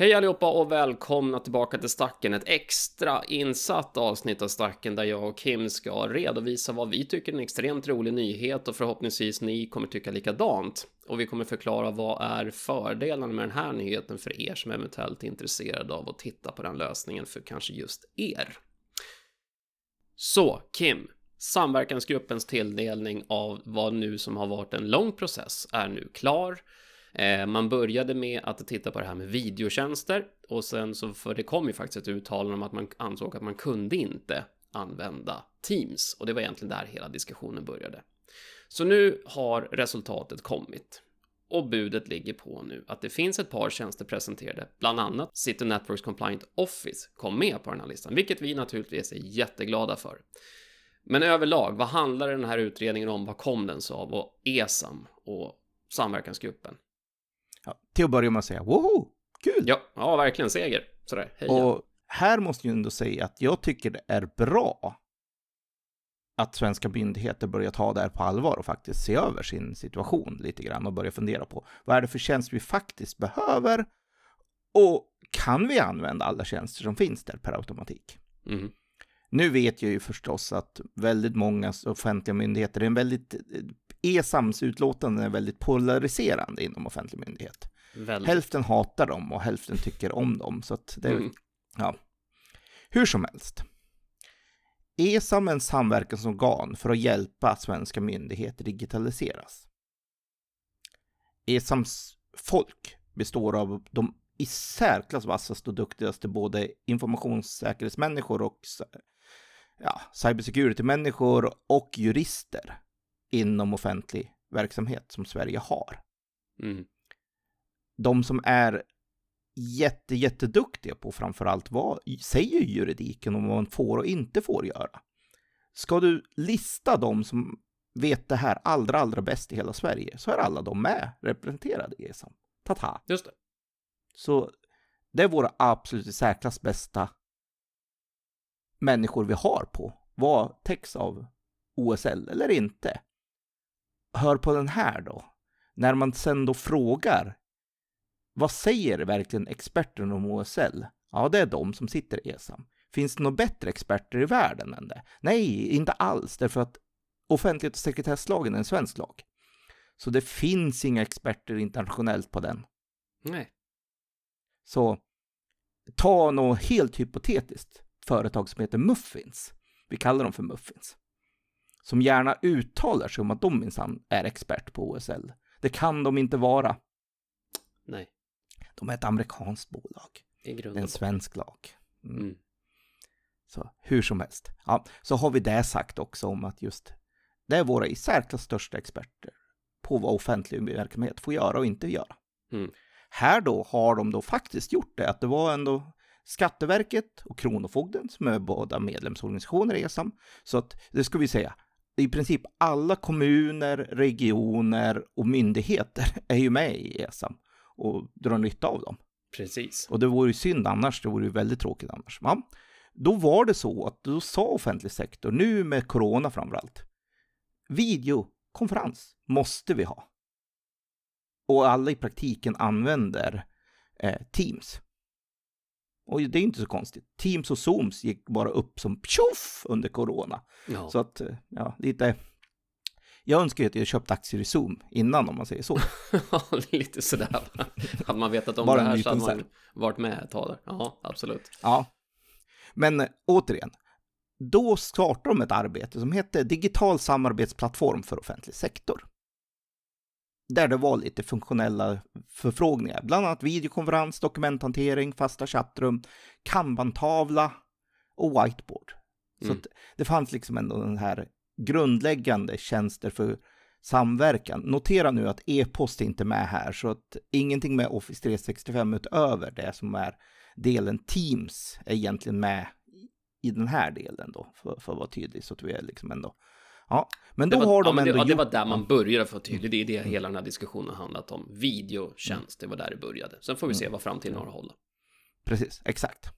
Hej allihopa och välkomna tillbaka till Stacken, ett extra insatt avsnitt av Stacken där jag och Kim ska redovisa vad vi tycker är en extremt rolig nyhet och förhoppningsvis ni kommer tycka likadant. Och vi kommer förklara vad är fördelarna med den här nyheten för er som eventuellt är intresserade av att titta på den lösningen för kanske just er. Så, Kim, samverkansgruppens tilldelning av vad nu som har varit en lång process är nu klar. Eh, man började med att titta på det här med videotjänster och sen så för det kom ju faktiskt ett uttalande om att man ansåg att man kunde inte använda Teams och det var egentligen där hela diskussionen började. Så nu har resultatet kommit och budet ligger på nu att det finns ett par tjänster presenterade, bland annat City Networks Compliant Office kom med på den här listan, vilket vi naturligtvis är jätteglada för. Men överlag, vad handlar den här utredningen om? Vad kom den så av? Och ESAM och samverkansgruppen? Ja, till att börja med att säga woho, kul! Ja, ja verkligen seger. Sådär, heja. Och här måste jag ändå säga att jag tycker det är bra att svenska myndigheter börjar ta det här på allvar och faktiskt se över sin situation lite grann och börja fundera på vad är det för tjänster vi faktiskt behöver och kan vi använda alla tjänster som finns där per automatik? Mm. Nu vet jag ju förstås att väldigt många offentliga myndigheter är en väldigt Är väldigt polariserande inom offentlig myndighet. Väldigt. Hälften hatar dem och hälften tycker om dem. Så att det, Mm. ja. Hur som helst. ESAM är en samverkansorgan för att hjälpa svenska myndigheter digitaliseras. ESAMs folk består av de i särklass vassaste och duktigaste både informationssäkerhetsmänniskor och ja, cybersecurity-människor och jurister inom offentlig verksamhet som Sverige har. Mm. De som är jätte, jätteduktiga på framförallt vad säger juridiken om vad man får och inte får göra. Ska du lista de som vet det här allra, allra bäst i hela Sverige så är alla de med representerade i ESAM. Tata! Just det. Så det är våra absolut i särklass bästa människor vi har på vad täcks av OSL eller inte. Hör på den här då. När man sen då frågar vad säger verkligen experterna om OSL? Ja, det är de som sitter i ESAM. Finns det några bättre experter i världen än det? Nej, inte alls, därför att offentlighet och sekretesslagen är en svensk lag. Så det finns inga experter internationellt på den. Nej. Så ta något helt hypotetiskt företag som heter Muffins. Vi kallar dem för Muffins. Som gärna uttalar sig om att de minsann är expert på OSL. Det kan de inte vara. Nej. De är ett amerikanskt bolag. Det är en svensk lag. Mm. Mm. Så hur som helst. Ja, så har vi det sagt också om att just det är våra i särklass största experter på vad offentlig verksamhet får göra och inte göra. Mm. Här då har de då faktiskt gjort det, att det var ändå Skatteverket och Kronofogden som är båda medlemsorganisationer i ESAM. Så att det ska vi säga, i princip alla kommuner, regioner och myndigheter är ju med i ESAM och drar nytta av dem. Precis. Och det vore ju synd annars, det vore ju väldigt tråkigt annars. Ja, då var det så att då sa offentlig sektor, nu med corona framförallt, videokonferens måste vi ha. Och alla i praktiken använder eh, Teams. Och det är inte så konstigt. Teams och Zooms gick bara upp som tjoff under corona. Ja. Så att, eh, ja, lite... Jag önskar ju att jag köpt aktier i Zoom innan om man säger så. Lite sådär. Hade man vetat om Bara det här så hade man varit med ett tag där. Ja, absolut. Ja. Men eh, återigen, då startar de ett arbete som heter Digital samarbetsplattform för offentlig sektor. Där det var lite funktionella förfrågningar, bland annat videokonferens, dokumenthantering, fasta chattrum, kanbantavla och whiteboard. Så Mm. att det fanns liksom ändå den här grundläggande tjänster för samverkan. Notera nu att e-post är inte med här, så att ingenting med Office 365 utöver det som är delen Teams är egentligen med i den här delen då, för, för att vara tydlig, så att vi är liksom ändå... Ja, men då var, har de ja, ändå det, ja, det var där man började för tydligt. Det är det hela den här diskussionen handlat om. Videotjänst, det var där det började. Sen får vi se vad framtiden har att hålla. Precis, exakt.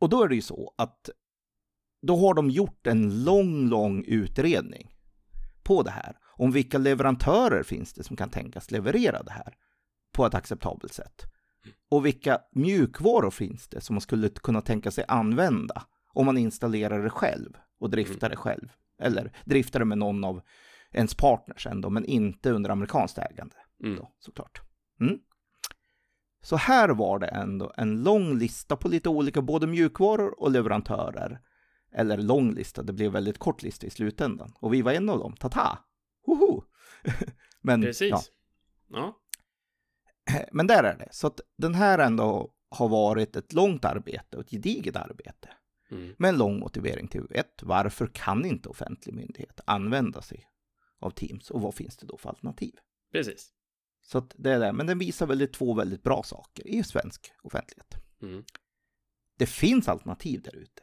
Och då är det ju så att då har de gjort en lång, lång utredning på det här. Om vilka leverantörer finns det som kan tänkas leverera det här på ett acceptabelt sätt. Och vilka mjukvaror finns det som man skulle kunna tänka sig använda om man installerar det själv och driftar det själv? Eller driftar det med någon av ens partners ändå, men inte under amerikanskt ägande. Mm. Då, såklart. Mm. Så här var det ändå en lång lista på lite olika, både mjukvaror och leverantörer. Eller lång lista, det blev väldigt kort lista i slutändan. Och vi var en av dem, tata! Hoho! men, Precis. Ja, Ja. men där är det. Så att den här ändå har varit ett långt arbete och ett gediget arbete. Mm. Med en lång motivering till ett, varför kan inte offentlig myndighet använda sig av Teams och vad finns det då för alternativ? Precis. Så att det är det, men den visar väldigt två väldigt bra saker i svensk offentlighet. Mm. Det finns alternativ där ute.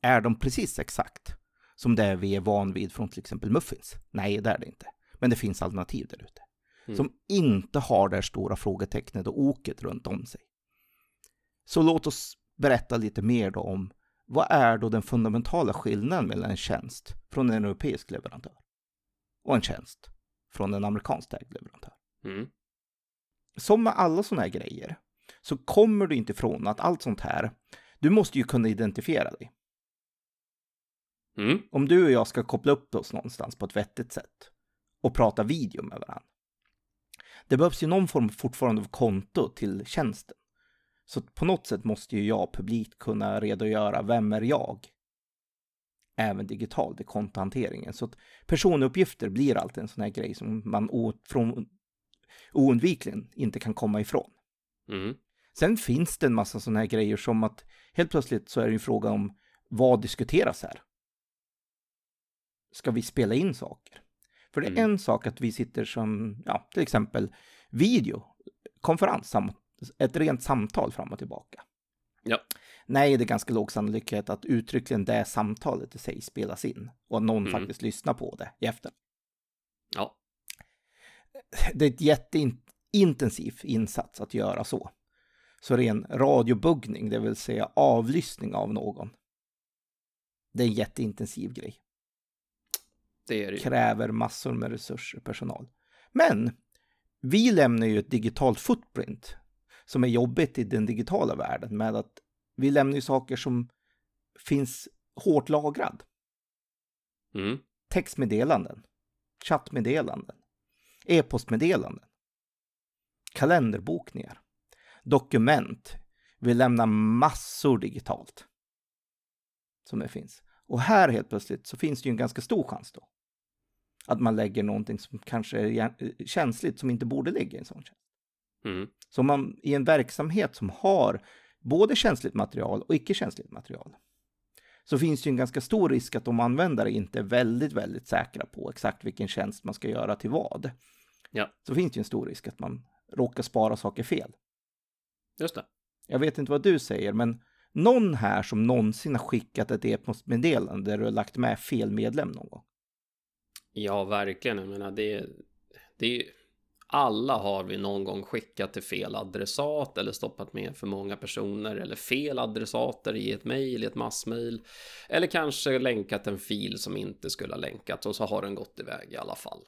Är de precis exakt som det vi är van vid från till exempel Muffins? Nej, det är det inte. Men det finns alternativ där ute. Mm. Som inte har det här stora frågetecknet och oket runt om sig. Så låt oss berätta lite mer då om vad är då den fundamentala skillnaden mellan en tjänst från en europeisk leverantör och en tjänst från en amerikansk ägd leverantör. Mm. Som med alla sådana här grejer så kommer du inte ifrån att allt sånt här, du måste ju kunna identifiera dig. Mm. Om du och jag ska koppla upp oss någonstans på ett vettigt sätt och prata video med varandra. Det behövs ju någon form fortfarande av konto till tjänsten. Så på något sätt måste ju jag publikt kunna redogöra, vem är jag? Även digitalt i kontohanteringen. Så att personuppgifter blir alltid en sån här grej som man från, oundvikligen inte kan komma ifrån. Mm. Sen finns det en massa sådana här grejer som att helt plötsligt så är det ju fråga om vad diskuteras här? Ska vi spela in saker? För det är Mm. en sak att vi sitter som, ja, till exempel video, konferens, sam- ett rent samtal fram och tillbaka. Ja. Nej, det är ganska låg sannolikhet att uttryckligen det samtalet i sig spelas in och att någon Mm. faktiskt lyssnar på det i efter. Ja. det är ett jätteintensiv insats att göra så. Så ren radiobuggning, det vill säga avlyssning av någon. Det är en jätteintensiv grej. Det är det. Kräver massor med resurser, personal. Men vi lämnar ju ett digitalt footprint som är jobbigt i den digitala världen med att vi lämnar ju saker som finns hårt lagrad. Mm. textmeddelanden, chattmeddelanden, e-postmeddelanden, kalenderbokningar, dokument. Vi lämnar massor digitalt. Som det finns. Och här helt plötsligt så finns det ju en ganska stor chans då. Att man lägger någonting som kanske är jä- känsligt som inte borde ligga i en sån tjänst. Mm. Så man i en verksamhet som har både känsligt material och icke-känsligt material så finns det ju en ganska stor risk att de användare inte är väldigt, väldigt säkra på exakt vilken tjänst man ska göra till vad. Ja. Så finns det ju en stor risk att man råkar spara saker fel. Just det. Jag vet inte vad du säger, men någon här som någonsin har skickat ett e-postmeddelande där du har lagt med fel medlem någon gång. Ja, verkligen. Jag menar, det, det. Alla har vi någon gång skickat till fel adressat eller stoppat med för många personer eller fel adressater i ett mejl, i ett massmejl. Eller kanske länkat en fil som inte skulle ha länkat och så har den gått iväg i alla fall.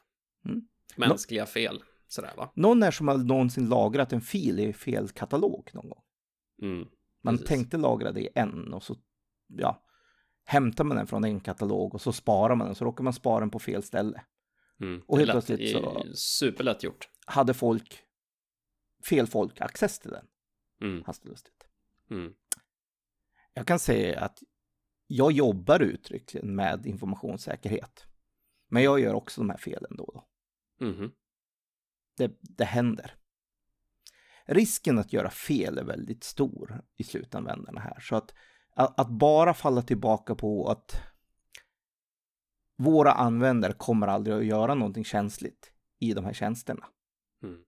Mm. Mänskliga fel, sådär va? Någon här som har någonsin lagrat en fil i fel katalog någon gång. Mm. Man Precis. tänkte lagra det i en och så, ja, hämtar man den från en katalog och så sparar man den, så råkar man spara den på fel ställe. Mm. Och helt lätt- plötsligt så- Superlätt gjort. Hade folk, fel folk, access till den, Mm. hastigt. Mm. Jag kan säga att jag jobbar uttryckligen med informationssäkerhet. Men jag gör också de här felen då och då. Mhm. Det, det händer. Risken att göra fel är väldigt stor i slutanvändarna här. Så att, att bara falla tillbaka på att våra användare kommer aldrig att göra någonting känsligt i de här tjänsterna. Mm.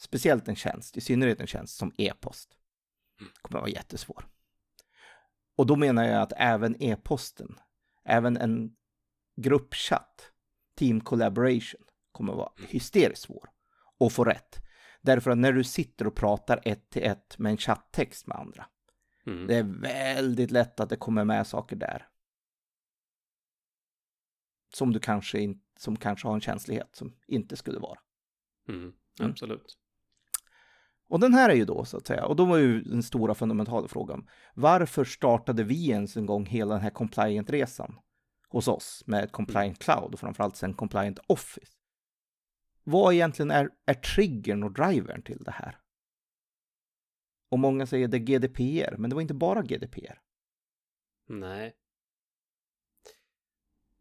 Speciellt en tjänst, i synnerhet en tjänst som e-post. kommer att vara jättesvår. Och då menar jag att även e-posten, även en gruppchatt, team collaboration, kommer att vara hysteriskt svår att få rätt. Därför att när du sitter och pratar ett till ett med en chatttext med andra, Mm. det är väldigt lätt att det kommer med saker där. Som du kanske, in, som kanske har en känslighet som inte skulle vara. Mm. Mm. Absolut. Och den här är ju då så att säga, och då var ju den stora fundamentala frågan. Varför startade vi ens en gång hela den här compliant-resan hos oss med ett compliant cloud och framförallt sen compliant office? Vad egentligen är, är triggern och drivern till det här? Och många säger det är GDPR, men det var inte bara GDPR. Nej.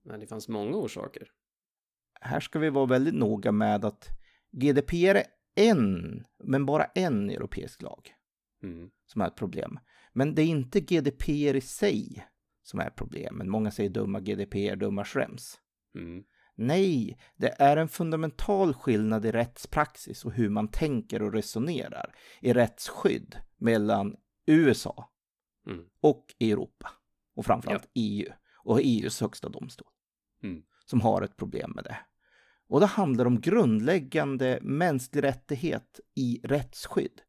Men det fanns många orsaker. Här ska vi vara väldigt noga med att GDPR är en, men bara en europeisk lag Mm. som är ett problem. Men det är inte GDPR i sig som är problemet. Många säger dumma GDPR, dumma Schrems. Mm. Nej, det är en fundamental skillnad i rättspraxis och hur man tänker och resonerar i rättsskydd mellan USA Mm. och Europa och framförallt EU och EUs högsta domstol Mm. som har ett problem med det. Och det handlar om grundläggande mänsklig rättighet i rättsskydd.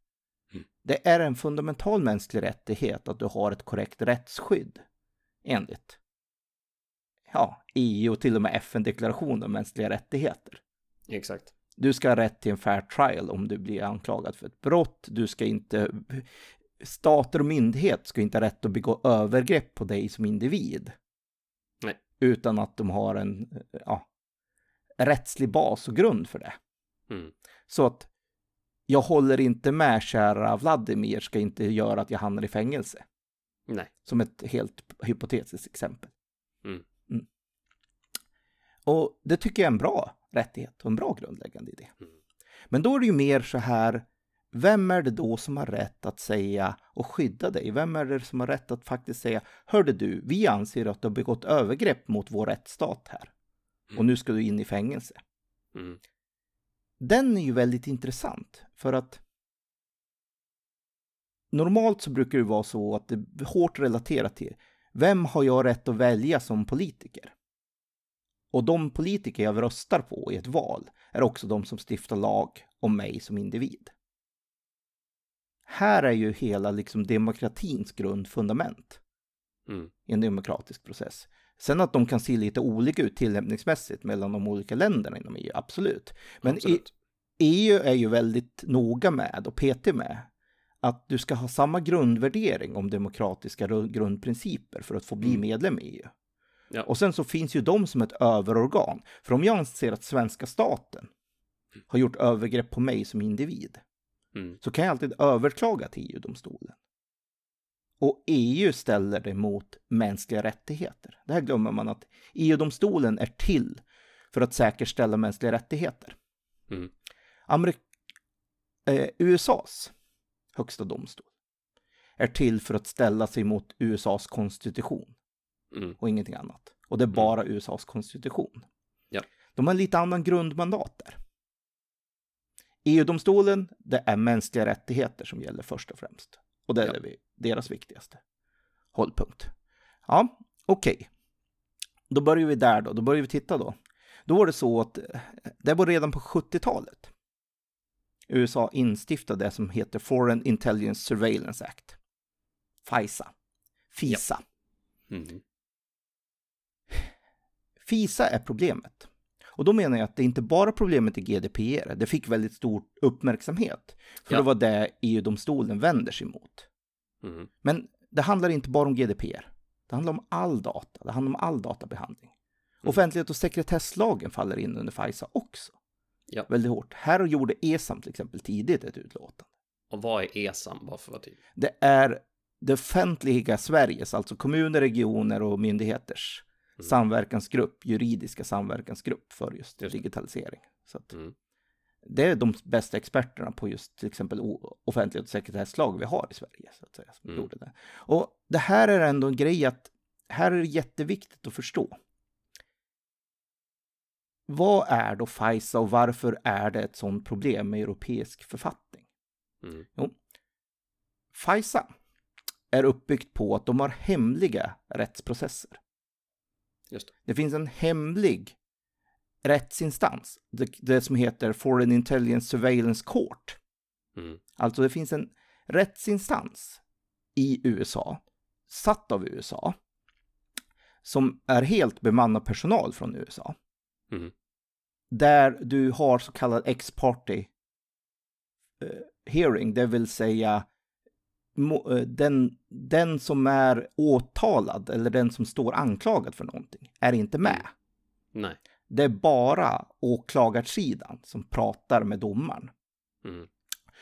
Mm. Det är en fundamental mänsklig rättighet att du har ett korrekt rättsskydd enligt ja, EU och till och med FN-deklarationen om mänskliga rättigheter. Exakt. Du ska ha rätt till en fair trial om du blir anklagad för ett brott. Du ska inte... Stater och myndighet ska inte ha rätt att begå övergrepp på dig som individ. Utan att de har en ja, rättslig bas och grund för det. Mm. Så att jag håller inte med kära Vladimir ska inte göra att jag hamnar i fängelse. Nej. Som ett helt hypotetiskt exempel. Mm. Och det tycker jag är en bra rättighet och en bra grundläggande idé. Mm. Men då är det ju mer så här, vem är det då som har rätt att säga och skydda dig? Vem är det som har rätt att faktiskt säga, hörde du, vi anser att du har begått övergrepp mot vår rättsstat här. Och nu ska du in i fängelse. Mm. Den är ju väldigt intressant för att normalt så brukar det vara så att det är hårt relaterat till vem har jag rätt att välja som politiker? Och de politiker jag röstar på i ett val är också de som stiftar lag om mig som individ. Här är ju hela liksom demokratins grundfundament Mm. i en demokratisk process. Sen att de kan se lite olika ut tillämpningsmässigt mellan de olika länderna inom EU, absolut. Men i, Absolut. EU är ju väldigt noga med och petig med att du ska ha samma grundvärdering om demokratiska ru- grundprinciper för att få bli Mm. medlem i EU. Ja. Och sen så finns ju de som ett överorgan. För om jag anser att svenska staten har gjort övergrepp på mig som individ Mm. så kan jag alltid överklaga till EU-domstolen. Och EU ställer det mot mänskliga rättigheter. Det här glömmer man att EU-domstolen är till för att säkerställa mänskliga rättigheter. Mm. Amerik eh, USAs högsta domstol är till för att ställa sig mot USAs konstitution Mm. och ingenting annat. Och det är bara USAs konstitution. Ja. De har lite annan grundmandat där. EU-domstolen, det är mänskliga rättigheter som gäller först och främst. Och det är Ja. vi- deras viktigaste hållpunkt. Ja, okej. Då börjar vi där då. Då börjar vi titta då. Då var det så att eh, det var redan på 70-talet. USA instiftade det som heter Foreign Intelligence Surveillance Act. FISA. FISA. Mm. FISA är problemet. Och då menar jag att det inte bara problemet i GDPR, det fick väldigt stor uppmärksamhet. För Ja. det var det EU-domstolen vänder sig mot. Mm. Men det handlar inte bara om GDPR. Det handlar om all data, det handlar om all databehandling. Mm. Offentlighet och sekretesslagen faller in under FISA också. Ja. Väldigt hårt. Här gjorde ESAM till exempel tidigt ett utlåtande. Och vad är ESAM, bara för tydlig? Det är det offentliga Sveriges, alltså kommuner, regioner och myndigheters. Samverkansgrupp, juridiska samverkansgrupp för just, Just digitalisering. Så att Mm. det är de bästa experterna på just till exempel offentlighet och sekretesslag vi har i Sverige. Så att säga, som Mm. gjorde det. Och det här är ändå en grej att här är det jätteviktigt att förstå. Vad är då FISA och varför är det ett sådant problem med europeisk författning? Mm. FISA är uppbyggt på att de har hemliga rättsprocesser. Just det. Det finns en hemlig rättsinstans, det, det som heter Foreign Intelligence Surveillance Court. Mm. Alltså det finns en rättsinstans i USA, satt av USA, som är helt bemannad personal från USA. Mm. Där du har så kallad ex party eh, hearing, det vill säga den, den som är åtalad eller den som står anklagad för någonting är inte med. Nej. Det är bara åklagarsidan som pratar med domaren. Mm.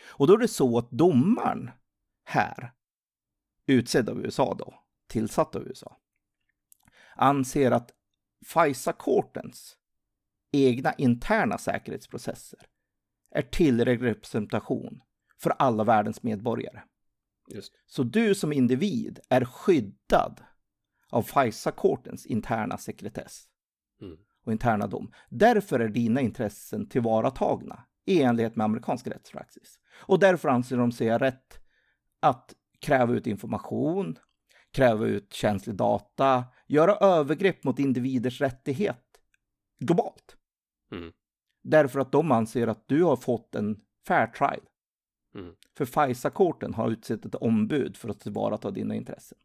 Och då är det så att domaren här, utsedd av USA då, tillsatt av USA, anser att FISA-kortens egna interna säkerhetsprocesser är tillräcklig representation för alla världens medborgare. Just. Så du som individ är skyddad av FISA-kortens interna sekretess Mm. och interna dom. Därför är dina intressen tillvaratagna i enlighet med amerikansk rättspraxis. Och därför anser de sig ha rätt att kräva ut information, kräva ut känslig data, göra övergrepp mot individers rättighet globalt. Mm. Därför att de anser att du har fått en fair trial. Mm. För FISA-korten har utsett ett ombud för att tillvarata dina intressen.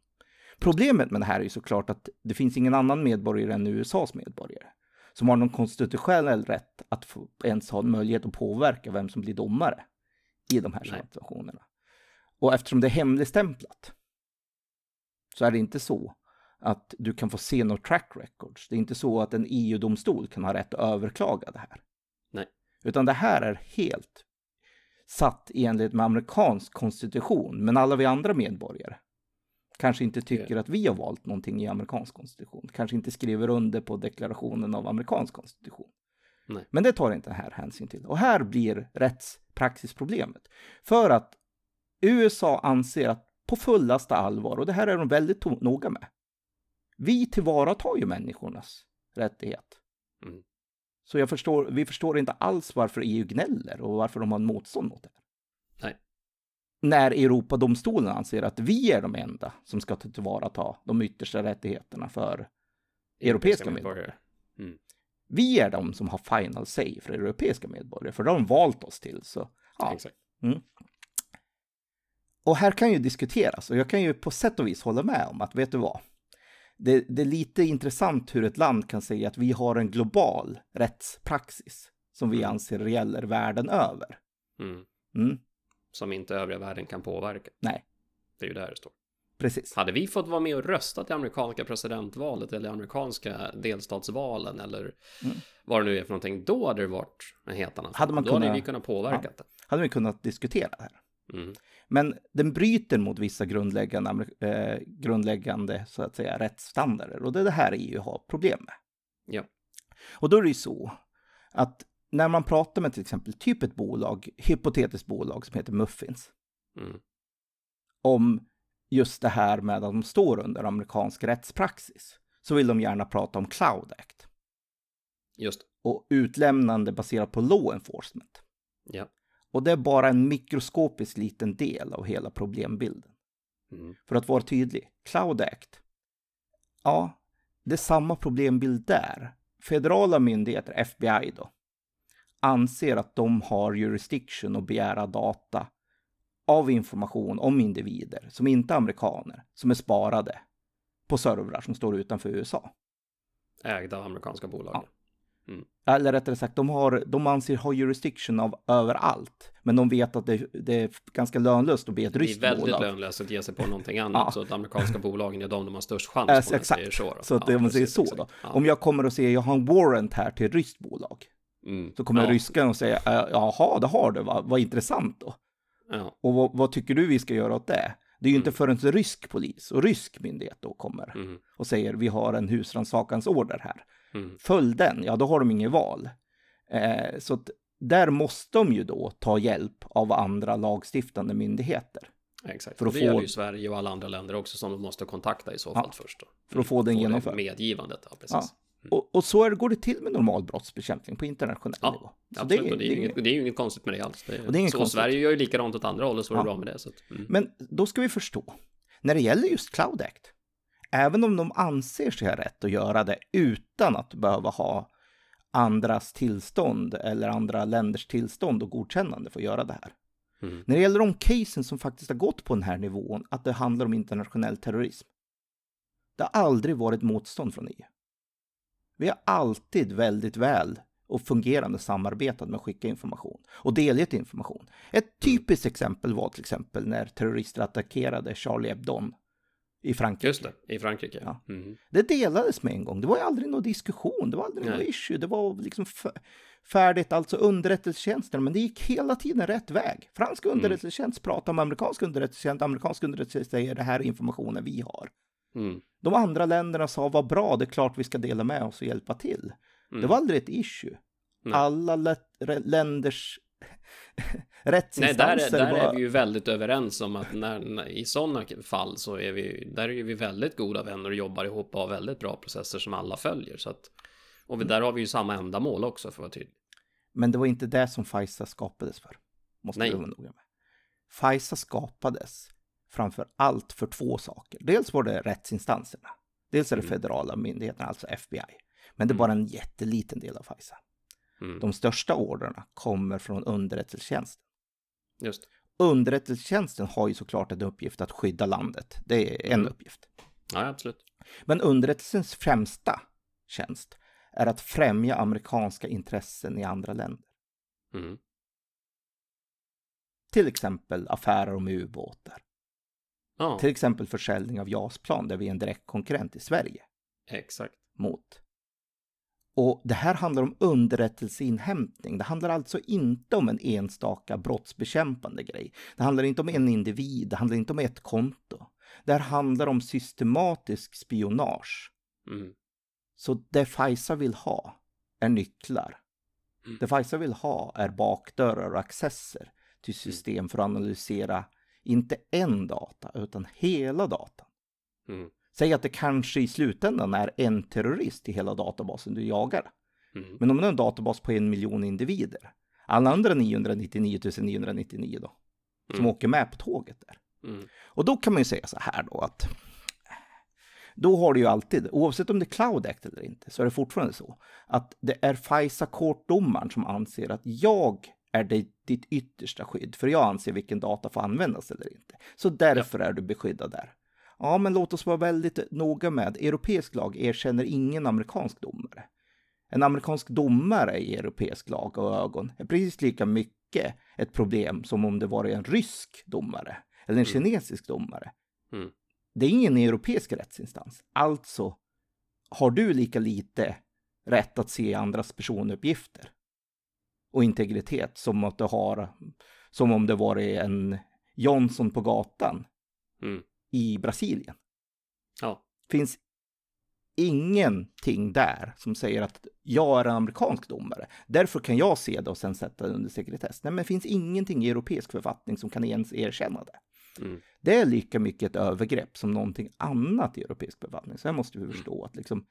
Problemet med det här är ju såklart att det finns ingen annan medborgare än USAs medborgare som har någon konstitutionell rätt att få, ens ha en möjlighet att påverka vem som blir domare i de här Nej. situationerna. Och eftersom det är hemligstämplat så är det inte så att du kan få se några track records. Det är inte så att en EU-domstol kan ha rätt att överklaga det här. Nej. Utan det här är helt satt i enlighet med amerikansk konstitution. Men alla vi andra medborgare kanske inte tycker att vi har valt någonting i amerikansk konstitution. Kanske inte skriver under på deklarationen av amerikansk konstitution. Nej. Men det tar inte här hänsyn till. Och här blir rättspraxisproblemet. För att USA anser att på fullaste allvar, och det här är de väldigt noga med. Vi tillvaratar ju människornas rättighet. Mm. Så jag förstår, vi förstår inte alls varför EU gnäller och varför de har en motstånd mot det. här. Nej. När Europadomstolen anser att vi är de enda som ska tillvarata de yttersta rättigheterna för europeiska medborgare. Mm. Vi är de som har final say för europeiska medborgare, för de har valt oss till. Så, ja. Exakt. Och här kan ju diskuteras och jag kan ju på sätt och vis hålla med om att vet du vad? Det, det är lite intressant hur ett land kan säga att vi har en global rättspraxis som vi Mm. anser gäller världen över. Mm. Mm, Som inte övriga världen kan påverka. nej, Det är ju där det står. precis. Hade vi fått vara med och rösta till amerikanska presidentvalet eller amerikanska delstatsvalen eller Mm. vad det nu är för någonting, då hade det varit en helt annan Hade man Då hade kunnat- vi kunnat påverka det. Hade vi kunnat diskutera det här. Mm. Men den bryter mot vissa grundläggande, eh, grundläggande så att säga, rättsstandarder och det är det här EU har problem med. Ja. Och då är det ju så att när man pratar med till exempel typ ett bolag, hypotetiskt bolag som heter Muffins, Mm. om just det här med att de står under amerikansk rättspraxis, så vill de gärna prata om Cloud Act Just och utlämnande baserat på law enforcement. ja. Och det är bara en mikroskopisk liten del av hela problembilden. Mm. För att vara tydlig, Cloud Act, ja, det är samma problembild där. Federala myndigheter, FBI då, anser att de har jurisdiction att begära data av information om individer som inte är amerikaner, som är sparade på servrar som står utanför USA. Ägda av amerikanska bolag. Eller rättare sagt, de, har, de anser ha jurisdiction av överallt. Men de vet att det, det är ganska lönlöst att be ett Det är ryskt väldigt bolag. lönlöst att ge sig på någonting annat. Ja. Så att amerikanska bolagen är de de har störst chans Äh, på. man exakt. säger Så. Så att det- om man säger så då. Ja. Om jag kommer och säger jag har en warrant här till ett ryskt bolag. Mm. Så kommer ja. ryskan och säga "Äh, jaha, det har du, vad, vad intressant då. Ja. Och vad, vad tycker du vi ska göra åt det? Det är ju inte Mm. förrän en rysk polis och rysk myndighet då kommer Mm. och säger vi har en husrannsakansorder här. Mm. Följ den, ja då har de inget val. Eh, så att där måste de ju då ta hjälp av andra lagstiftande myndigheter. Exakt. För att det få- gäller ju Sverige och alla andra länder också som de måste kontakta i så fall Ja, först. Då. för att få den det genomförd. Medgivandet, ja precis. Ja. Och, och så är, går det till med normal brottsbekämpning på internationell Ja, nivå. Så Absolut, det är, det- inget, det är ju inget konstigt med det alls. Det är, Och det är inget så konstigt. Sverige gör ju likadant åt andra hållet så är det Ja. bra med det. Så att, mm. Men då ska vi förstå, när det gäller just Cloud Act, även om de anser sig ha rätt att göra det utan att behöva ha andras tillstånd eller andra länders tillstånd och godkännande för att göra det här. Mm. När det gäller de casen som faktiskt har gått på den här nivån, att det handlar om internationell terrorism. Det har aldrig varit motstånd från EU. Vi har alltid väldigt väl och fungerande samarbetade med att skicka information och delge information. Ett typiskt exempel var till exempel när terrorister attackerade Charlie Hebdo i Frankrike. Just det, i Frankrike. Ja. Mm. Det delades med en gång. Det var ju aldrig någon diskussion, det var aldrig någon issue. Det var liksom färdigt, alltså underrättelsetjänsten, men det gick hela tiden rätt väg. Fransk Mm. underrättelsetjänst pratar med amerikansk underrättelsetjänst, amerikansk underrättelsetjänst säger det här är informationen vi har. Mm. De andra länderna sa vad bra, det är klart vi ska dela med oss och hjälpa till. Mm. Det var aldrig ett issue. Nej. Alla lä- länders Nej, rättsinstanser där, där var... är vi ju väldigt överens om att när, när, i sådana fall så är vi, där är vi väldigt goda vänner och jobbar ihop och har väldigt bra processer som alla följer. Så att, och vi, där har vi ju samma ändamål också för att vara tydlig. Men det var inte det som FISA skapades för. Måste Nej. vi vara noga med. FISA skapades framför allt för två saker. Dels var det rättsinstanserna. Dels är det Mm. federala myndigheterna, alltså FBI. Men det är Mm. bara en jätteliten del av FISA. Mm. De största orderna kommer från underrättelsetjänsten. Just. Underrättelsetjänsten har ju såklart en uppgift att skydda landet. Det är en Mm. uppgift. Ja, absolut. Men underrättelsens främsta tjänst är att främja amerikanska intressen i andra länder. Mm. Till exempel affärer om ubåtar. Ja, Till exempel försäljning av JAS-plan där vi är en direkt konkurrent i Sverige exakt. mot. Och det här handlar om underrättelseinhämtning. Det handlar alltså inte om en enstaka brottsbekämpande grej. Det handlar inte om en individ, det handlar inte om ett konto. Det här handlar om systematisk spionage. Mm. Så det FISA vill ha är nycklar. Mm. Det FISA vill ha är bakdörrar och accesser till system för att analysera inte en data utan hela datan. Mm. Säg att det kanske i slutändan är en terrorist i hela databasen du jagar. Mm. Men om du har en databas på en miljon individer, alla andra 999 999 då, som Mm. åker med på tåget där. Mm. Och då kan man ju säga så här då att då har du ju alltid, oavsett om det är Cloud Act eller inte, så är det fortfarande så att det är FISA kortdomaren som anser att jag är det, ditt yttersta skydd, för jag anser vilken data får användas eller inte. Så därför är du beskyddad där. Ja, men låt oss vara väldigt noga med, europeisk lag erkänner ingen amerikansk domare. En amerikansk domare i europeisk lag och ögon är precis lika mycket ett problem som om det var en rysk domare eller en Mm. kinesisk domare. Mm. Det är ingen europeisk rättsinstans. Alltså har du lika lite rätt att se andras personuppgifter och integritet som att du har som om det var en Johnson på gatan Mm. I Brasilien. Ja. Finns ingenting där som säger att jag är en amerikansk domare. Därför kan jag se det och sen sätta det under sekretess. Nej, men det finns ingenting i europeisk författning som kan ens erkänna det. Mm. Det är lika mycket ett övergrepp som någonting annat i europeisk författning. Så här måste vi förstå att liksom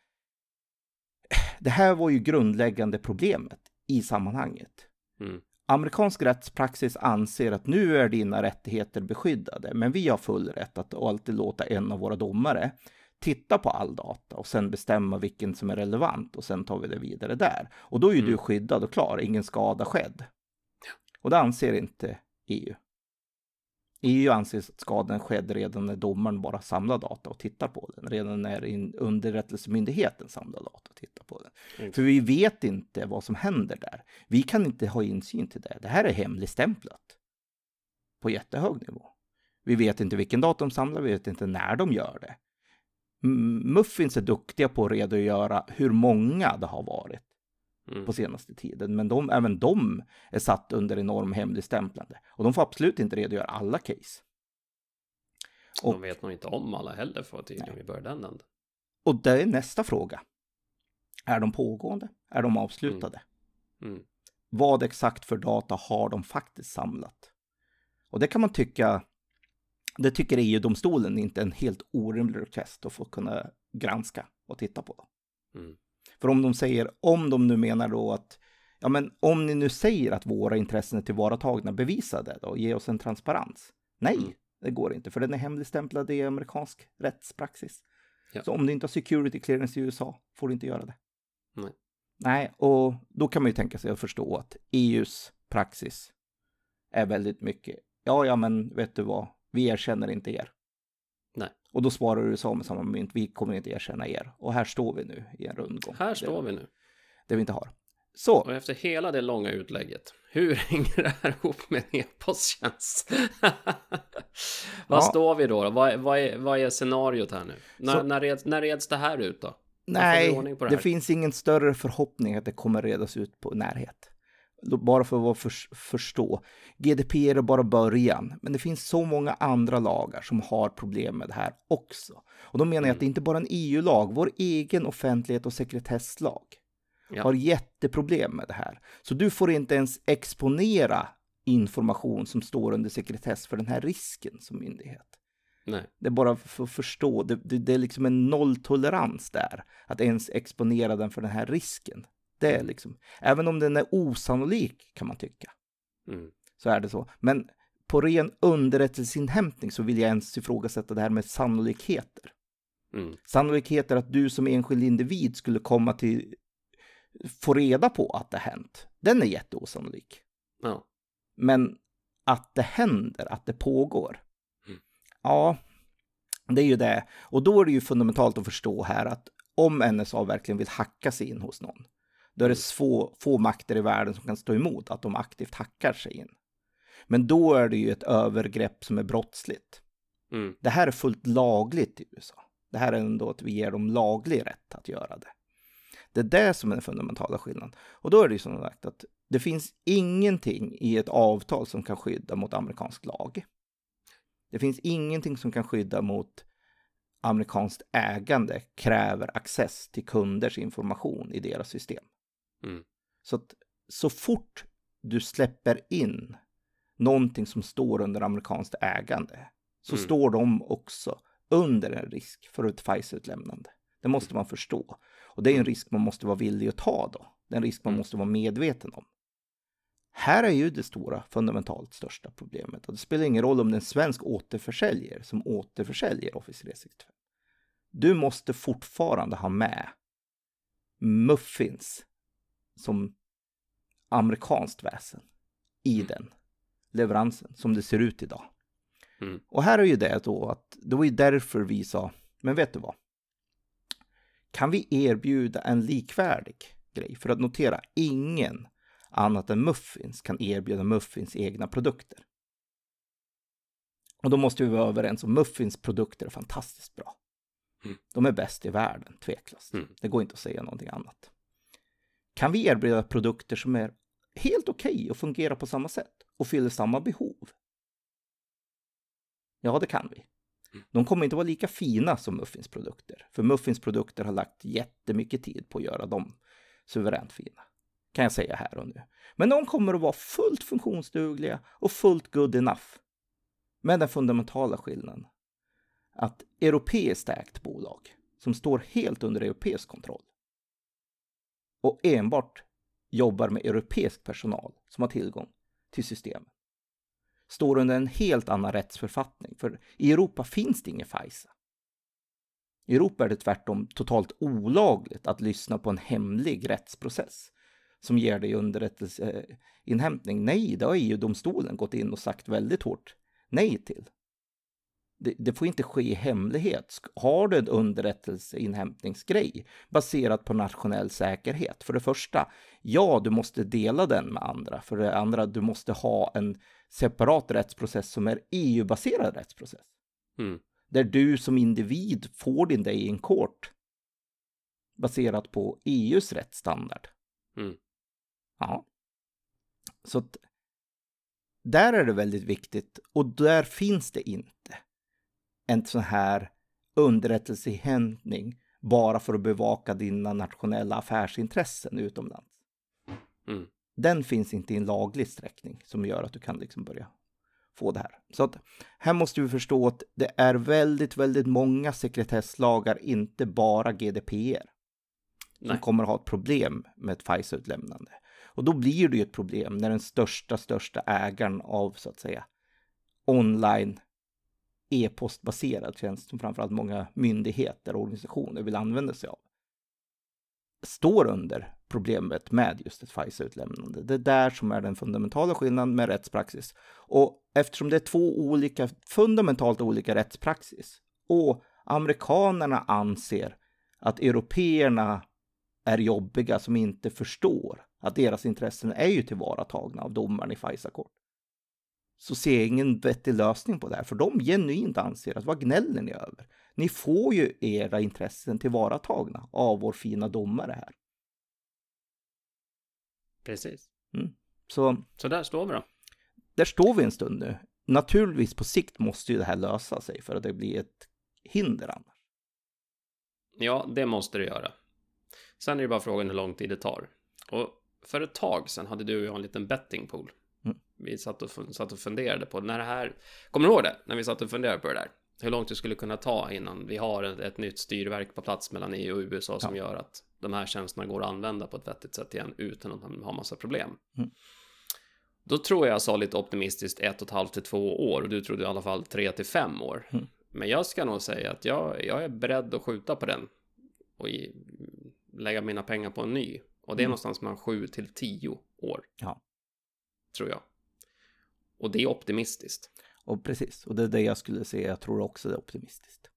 det här var ju grundläggande problemet i sammanhanget. Mm. Amerikansk rättspraxis anser att nu är dina rättigheter beskyddade, men vi har full rätt att alltid låta en av våra domare titta på all data och sen bestämma vilken som är relevant och sen tar vi det vidare där. Och då är ju Mm. du skyddad och klar, ingen skada skedd. Och det anser inte EU. EU anser att skadan skedde redan när domaren bara samlar data och tittar på den. Redan när underrättelsemyndigheten samlar data och tittar på den. Mm. För vi vet inte vad som händer där. Vi kan inte ha insyn till det. Det här är hemligstämplat. På jättehög nivå. Vi vet inte vilken data de samlar, vi vet inte när de gör det. Muffins är duktiga på att redogöra hur många det har varit Mm. på senaste tiden. Men de, även de är satt under enorm hemligstämplande. Och de får absolut inte redogöra alla case. Och, De vet nog inte om alla heller för att tydligen börjar den änden. och det är nästa fråga. Är de pågående? Är de avslutade? Mm. Vad exakt för data har de faktiskt samlat? Och det kan man tycka, det tycker EU-domstolen inte är en helt orimlig request att få kunna granska och titta på. Mm. För om de säger, om de nu menar då att, ja men om ni nu säger att våra intressen är tillvaratagna, bevisa det då, ge oss en transparens. Nej, Mm. det går inte, för den är hemligstämplad i amerikansk rättspraxis. Ja. Så om du inte har security clearance i USA får du inte göra det. Nej. Nej, och då kan man ju tänka sig att förstå att EUs praxis är väldigt mycket, ja, ja, men vet du vad, vi erkänner inte er. Och då svarar USA med samma mynt, vi kommer inte erkänna er. Och här står vi nu i en rundgång. Här står vi nu. Det vi inte har. Så. Och efter hela det långa utlägget, hur hänger det här ihop med en e-posttjänst? Vad Ja. står vi då? Vad, vad, är, vad är scenariot här nu? När, Så- när, reds, när reds det här ut då? Nej, det det, finns ingen större förhoppning att det kommer redas ut på närhet. Bara för att för, förstå. GDPR är bara början, men det finns så många andra lagar som har problem med det här också. Och då menar jag att det inte bara är en EU-lag, vår egen offentlighet och sekretesslag Ja. har jätteproblem med det här. Så du får inte ens exponera information som står under sekretess för den här risken som myndighet. Nej. Det är bara för att förstå, det, det, det är liksom en nolltolerans där, att ens exponera den för den här risken. Det är liksom, även om den är osannolik kan man tycka, Mm. så är det så. Men på ren underrättelseinhämtning så vill jag ens ifrågasätta det här med sannolikheter. Mm. Sannolikheter att du som enskild individ skulle komma till, få reda på att det hänt, den är jätteosannolik. Ja. Men att det händer, att det pågår. Mm. Ja, det är ju det. Och då är det ju fundamentalt att förstå här att om NSA verkligen vill hacka sig in hos någon, då är det få, få makter i världen som kan stå emot att de aktivt hackar sig in. Men då är det ju ett övergrepp som är brottsligt. Mm. Det här är fullt lagligt i USA. Det här är ändå att vi ger dem laglig rätt att göra det. Det är det som är den fundamentala skillnaden. Och då är det ju som sagt att det finns ingenting i ett avtal som kan skydda mot amerikansk lag. Det finns ingenting som kan skydda mot amerikanskt ägande kräver access till kunders information i deras system. Mm. Så att så fort du släpper in någonting som står under amerikanskt ägande så Mm. står de också under en risk för ett FISA-utlämnande. Det måste man förstå. Och det är en risk man måste vara villig att ta då. Det är en risk man Mm. måste vara medveten om. Här är ju det stora, fundamentalt största problemet. Och det spelar ingen roll om det är en svensk återförsäljare som återförsäljer Office 365. Du måste fortfarande ha med muffins som amerikanskt väsen i Mm. den leveransen som det ser ut idag. Mm. Och här är ju det då att det var ju därför vi sa, men vet du vad? Kan vi erbjuda en likvärdig grej? För att notera, ingen annat än Muffins kan erbjuda Muffins egna produkter. Och då måste vi vara överens om Muffins produkter är fantastiskt bra. Mm. De är bäst i världen, tveklöst. Mm. Det går inte att säga någonting annat. Kan vi erbjuda produkter som är helt okej och fungerar på samma sätt och fyller samma behov? Ja, det kan vi. De kommer inte vara lika fina som Muffins produkter, för Muffins produkter har lagt jättemycket tid på att göra dem suveränt fina. Kan jag säga här och nu. Men de kommer att vara fullt funktionsdugliga och fullt good enough. Med den fundamentala skillnaden att europeiskt ägt bolag som står helt under europeisk kontroll och enbart jobbar med europeisk personal som har tillgång till systemet står under en helt annan rättsförfattning. För i Europa finns det ingen FISA. I Europa är det tvärtom totalt olagligt att lyssna på en hemlig rättsprocess som ger dig underrättelseinhämtning. Eh, nej, det har EU-domstolen gått in och sagt väldigt hårt nej till. Det, det får inte ske i hemlighet. Har du en underrättelseinhämtningsgrej baserat på nationell säkerhet? För det första, ja, du måste dela den med andra. För det andra, du måste ha en separat rättsprocess som är EU-baserad rättsprocess. Mm. Där du som individ får din day in court baserat på EUs rättsstandard. Mm. Ja. Så att där är det väldigt viktigt och där finns det inte en sån här underrättelseinhämtning bara för att bevaka dina nationella affärsintressen utomlands. Mm. Den finns inte i en laglig sträckning som gör att du kan liksom börja få det här. Så att här måste vi förstå att det är väldigt, väldigt många sekretesslagar, inte bara GDPR, som Nej. kommer att ha ett problem med ett FISA-utlämnande. Och då blir det ju ett problem när den största, största ägaren av så att säga online e-postbaserad tjänst som framförallt många myndigheter och organisationer vill använda sig av står under problemet med just ett FISA-utlämnande. Det är där som är den fundamentala skillnaden med rättspraxis. Och eftersom det är två olika, fundamentalt olika rättspraxis och amerikanerna anser att européerna är jobbiga som inte förstår att deras intressen är ju tillvaratagna av domaren i FISA-kort. Så ser jag ingen vettig lösning på det här, för de genuint anser att vad gnäller ni över? Ni får ju era intressen tillvaratagna av vår fina domare här. Precis. Så Så där står vi då. där står vi en stund nu. Naturligtvis på sikt måste ju det här lösa sig för att det blir ett hinder annars. Ja, det måste det göra. Sen är det bara frågan hur lång tid det tar. Och för ett tag sedan hade du och jag en liten bettingpool. Vi satt och, satt och funderade på när det här... Kommer du ihåg det? När vi satt och funderade på det där? Hur långt det skulle kunna ta innan vi har ett, ett nytt styrverk på plats mellan EU och USA som gör att de här tjänsterna går att använda på ett vettigt sätt igen utan att man har massa problem. Mm. Då tror jag jag sa lite optimistiskt ett och ett halvt till två år och du trodde i alla fall tre till fem år. Mm. Men jag ska nog säga att jag, jag är beredd att skjuta på den och i, lägga mina pengar på en ny. Och det är Mm. någonstans mellan sju till tio år. Ja. Tror jag. Och det är optimistiskt. Och precis, och det är det jag skulle säga, jag tror också det är optimistiskt.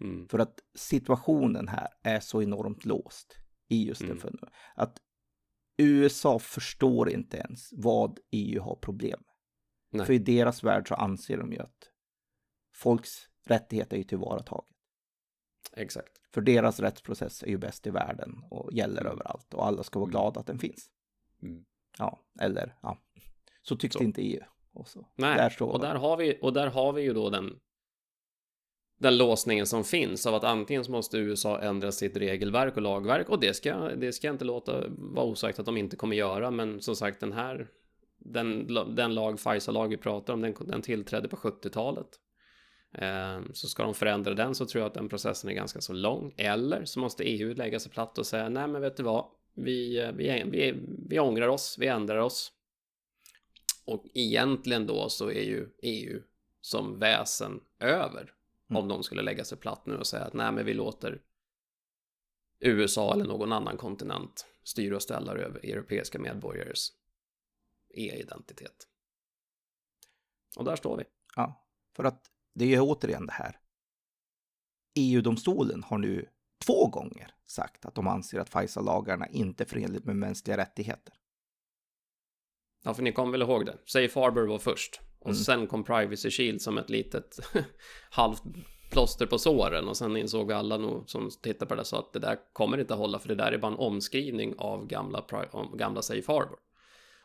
Mm. För att situationen här är så enormt låst i just det Mm. för nu. Att USA förstår inte ens vad EU har problem med. För i deras värld så anser de ju att folks rättigheter är ju tillvarataget. Exakt. För deras rättsprocess är ju bäst i världen och gäller överallt och alla ska vara glada att den finns. Mm. Ja, eller ja, så tyckte Så. inte EU. Och så. Nej, Där står och där, har vi, och där har vi ju då den, den låsningen som finns av att antingen så måste USA ändra sitt regelverk och lagverk och det ska, det ska jag inte låta vara osagt att de inte kommer göra men som sagt den här den, den lag, FISA-lag vi pratar om, den, den tillträdde på 70-talet. Eh, så ska de förändra den så tror jag att den processen är ganska så lång. Eller så måste EU lägga sig platt och säga nej men vet du vad, vi, eh, vi, vi, vi ångrar oss, vi ändrar oss. Och egentligen då så är ju EU som väsen över. Mm. Om de skulle lägga sig platt nu och säga att nej men vi låter USA eller någon annan kontinent styra och ställa över europeiska medborgares e-identitet. Och där står vi. Ja, för att det är återigen det här. EU-domstolen har nu två gånger sagt att de anser att FISA-lagarna inte är förenligt med mänskliga rättigheter. Ja, för ni kommer väl ihåg det? Safe Harbor var först. Och Mm. sen kom Privacy Shield som ett litet halvt plåster på såren. Och sen insåg alla nog som tittar på det så att det där kommer inte hålla. För det där är bara en omskrivning av gamla, gamla Safe Harbor.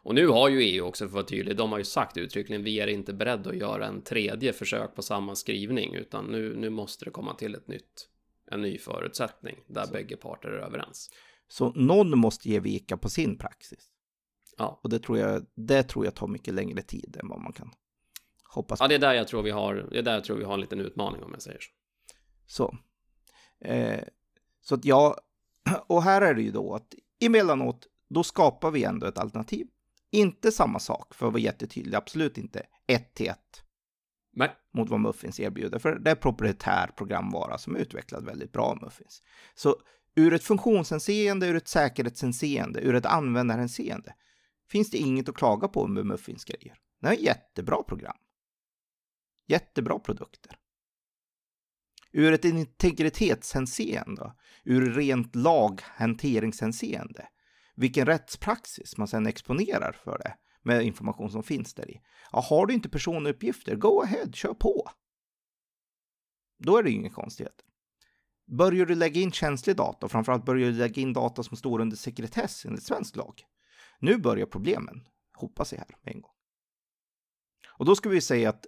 Och nu har ju EU också för att vara tydlig, de har ju sagt uttryckligen vi är inte beredda att göra en tredje försök på samma skrivning utan nu, nu måste det komma till ett nytt, en ny förutsättning där bägge parter är överens. Så någon måste ge vika på sin praxis. Ja. Och det tror jag, det tror jag tar mycket längre tid än vad man kan hoppas på. ja, det är där jag tror vi har, det är där jag tror vi har en liten utmaning om jag säger så. Så. Eh, så att jag, och här är det ju då att emellanåt, då skapar vi ändå ett alternativ. Inte samma sak, för att vara jättetydlig, absolut inte ett till ett Nej, mot vad Muffins erbjuder, för det är proprietär programvara som är utvecklad väldigt bra av Muffins. Så ur ett funktionshänseende, ur ett säkerhetshänseende, ur ett användarhänseende finns det inget att klaga på med Muffins grejer. Det är jättebra program. Jättebra produkter. Ur ett integritetshänseende, ur rent laghanteringshänseende, vilken rättspraxis man sedan exponerar för det med information som finns där i. Ja, har du inte personuppgifter, go ahead, kör på. Då är det ju inga konstigheter. Börjar du lägga in känslig data, framförallt börjar du lägga in data som står under sekretess enligt svensk lag. Nu börjar problemen hopa sig här med en gång. Och då ska vi säga att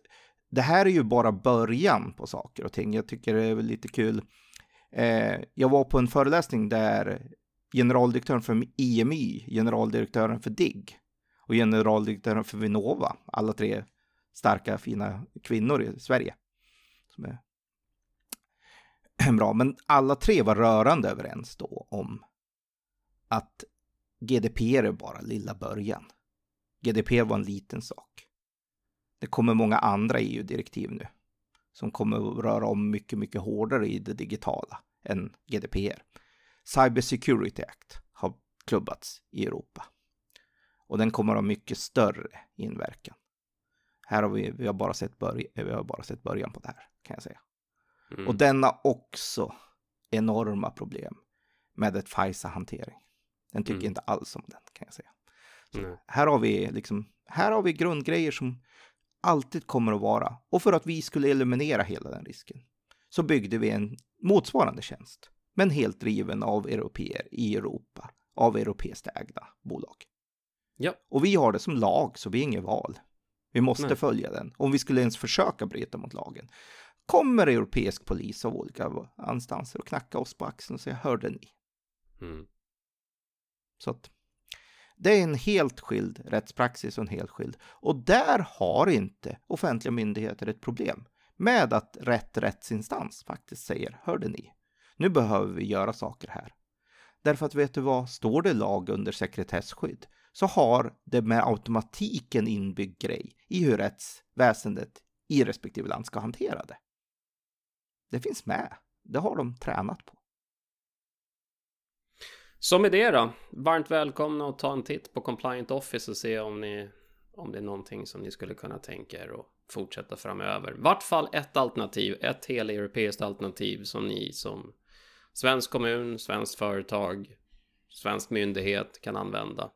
det här är ju bara början på saker och ting. Jag tycker det är väl lite kul. Eh, jag var på en föreläsning där generaldirektören för IMY, generaldirektören för DIGG och generaldirektören för Vinnova, alla tre starka fina kvinnor i Sverige. Som är bra, men alla tre var rörande överens då om att GDPR är bara lilla början. GDPR var en liten sak. Det kommer många andra EU-direktiv nu som kommer att röra om mycket, mycket hårdare i det digitala än GDPR. Cyber Security Act har klubbats i Europa och den kommer att ha mycket större inverkan. Här har vi, vi, har bara sett börj- vi har bara sett början på det här kan jag säga. mm. Och den har också enorma problem med ett FISA-hantering. Den tycker Mm. inte alls om den kan jag säga. Nej. Här har vi liksom, här har vi grundgrejer som alltid kommer att vara. Och för att vi skulle eliminera hela den risken så byggde vi en motsvarande tjänst. Men helt driven av europeer i Europa, av europeiskt ägda bolag. Ja. Och vi har det som lag, så vi har inget val. Vi måste Nej. följa den. Om vi skulle ens försöka bryta mot lagen. Kommer europeisk polis av olika instanser och knacka oss på axeln och säga hörde ni? Mm. Så att det är en helt skild rättspraxis och en helt skild. Och där har inte offentliga myndigheter ett problem med att rätt rättsinstans faktiskt säger, hörde ni, nu behöver vi göra saker här. Därför att vet du vad, står det lag under sekretesskydd så har det med automatiken inbyggd grej i hur rättsväsendet i respektive land ska hantera det. Det finns med. Det har de tränat på. Så med det då, varmt välkomna att ta en titt på Compliant Office och se om, ni, om det är någonting som ni skulle kunna tänka er och fortsätta framöver. I vart fall ett alternativ, ett heleuropeiskt alternativ som ni som svensk kommun, svenskt företag, svensk myndighet kan använda.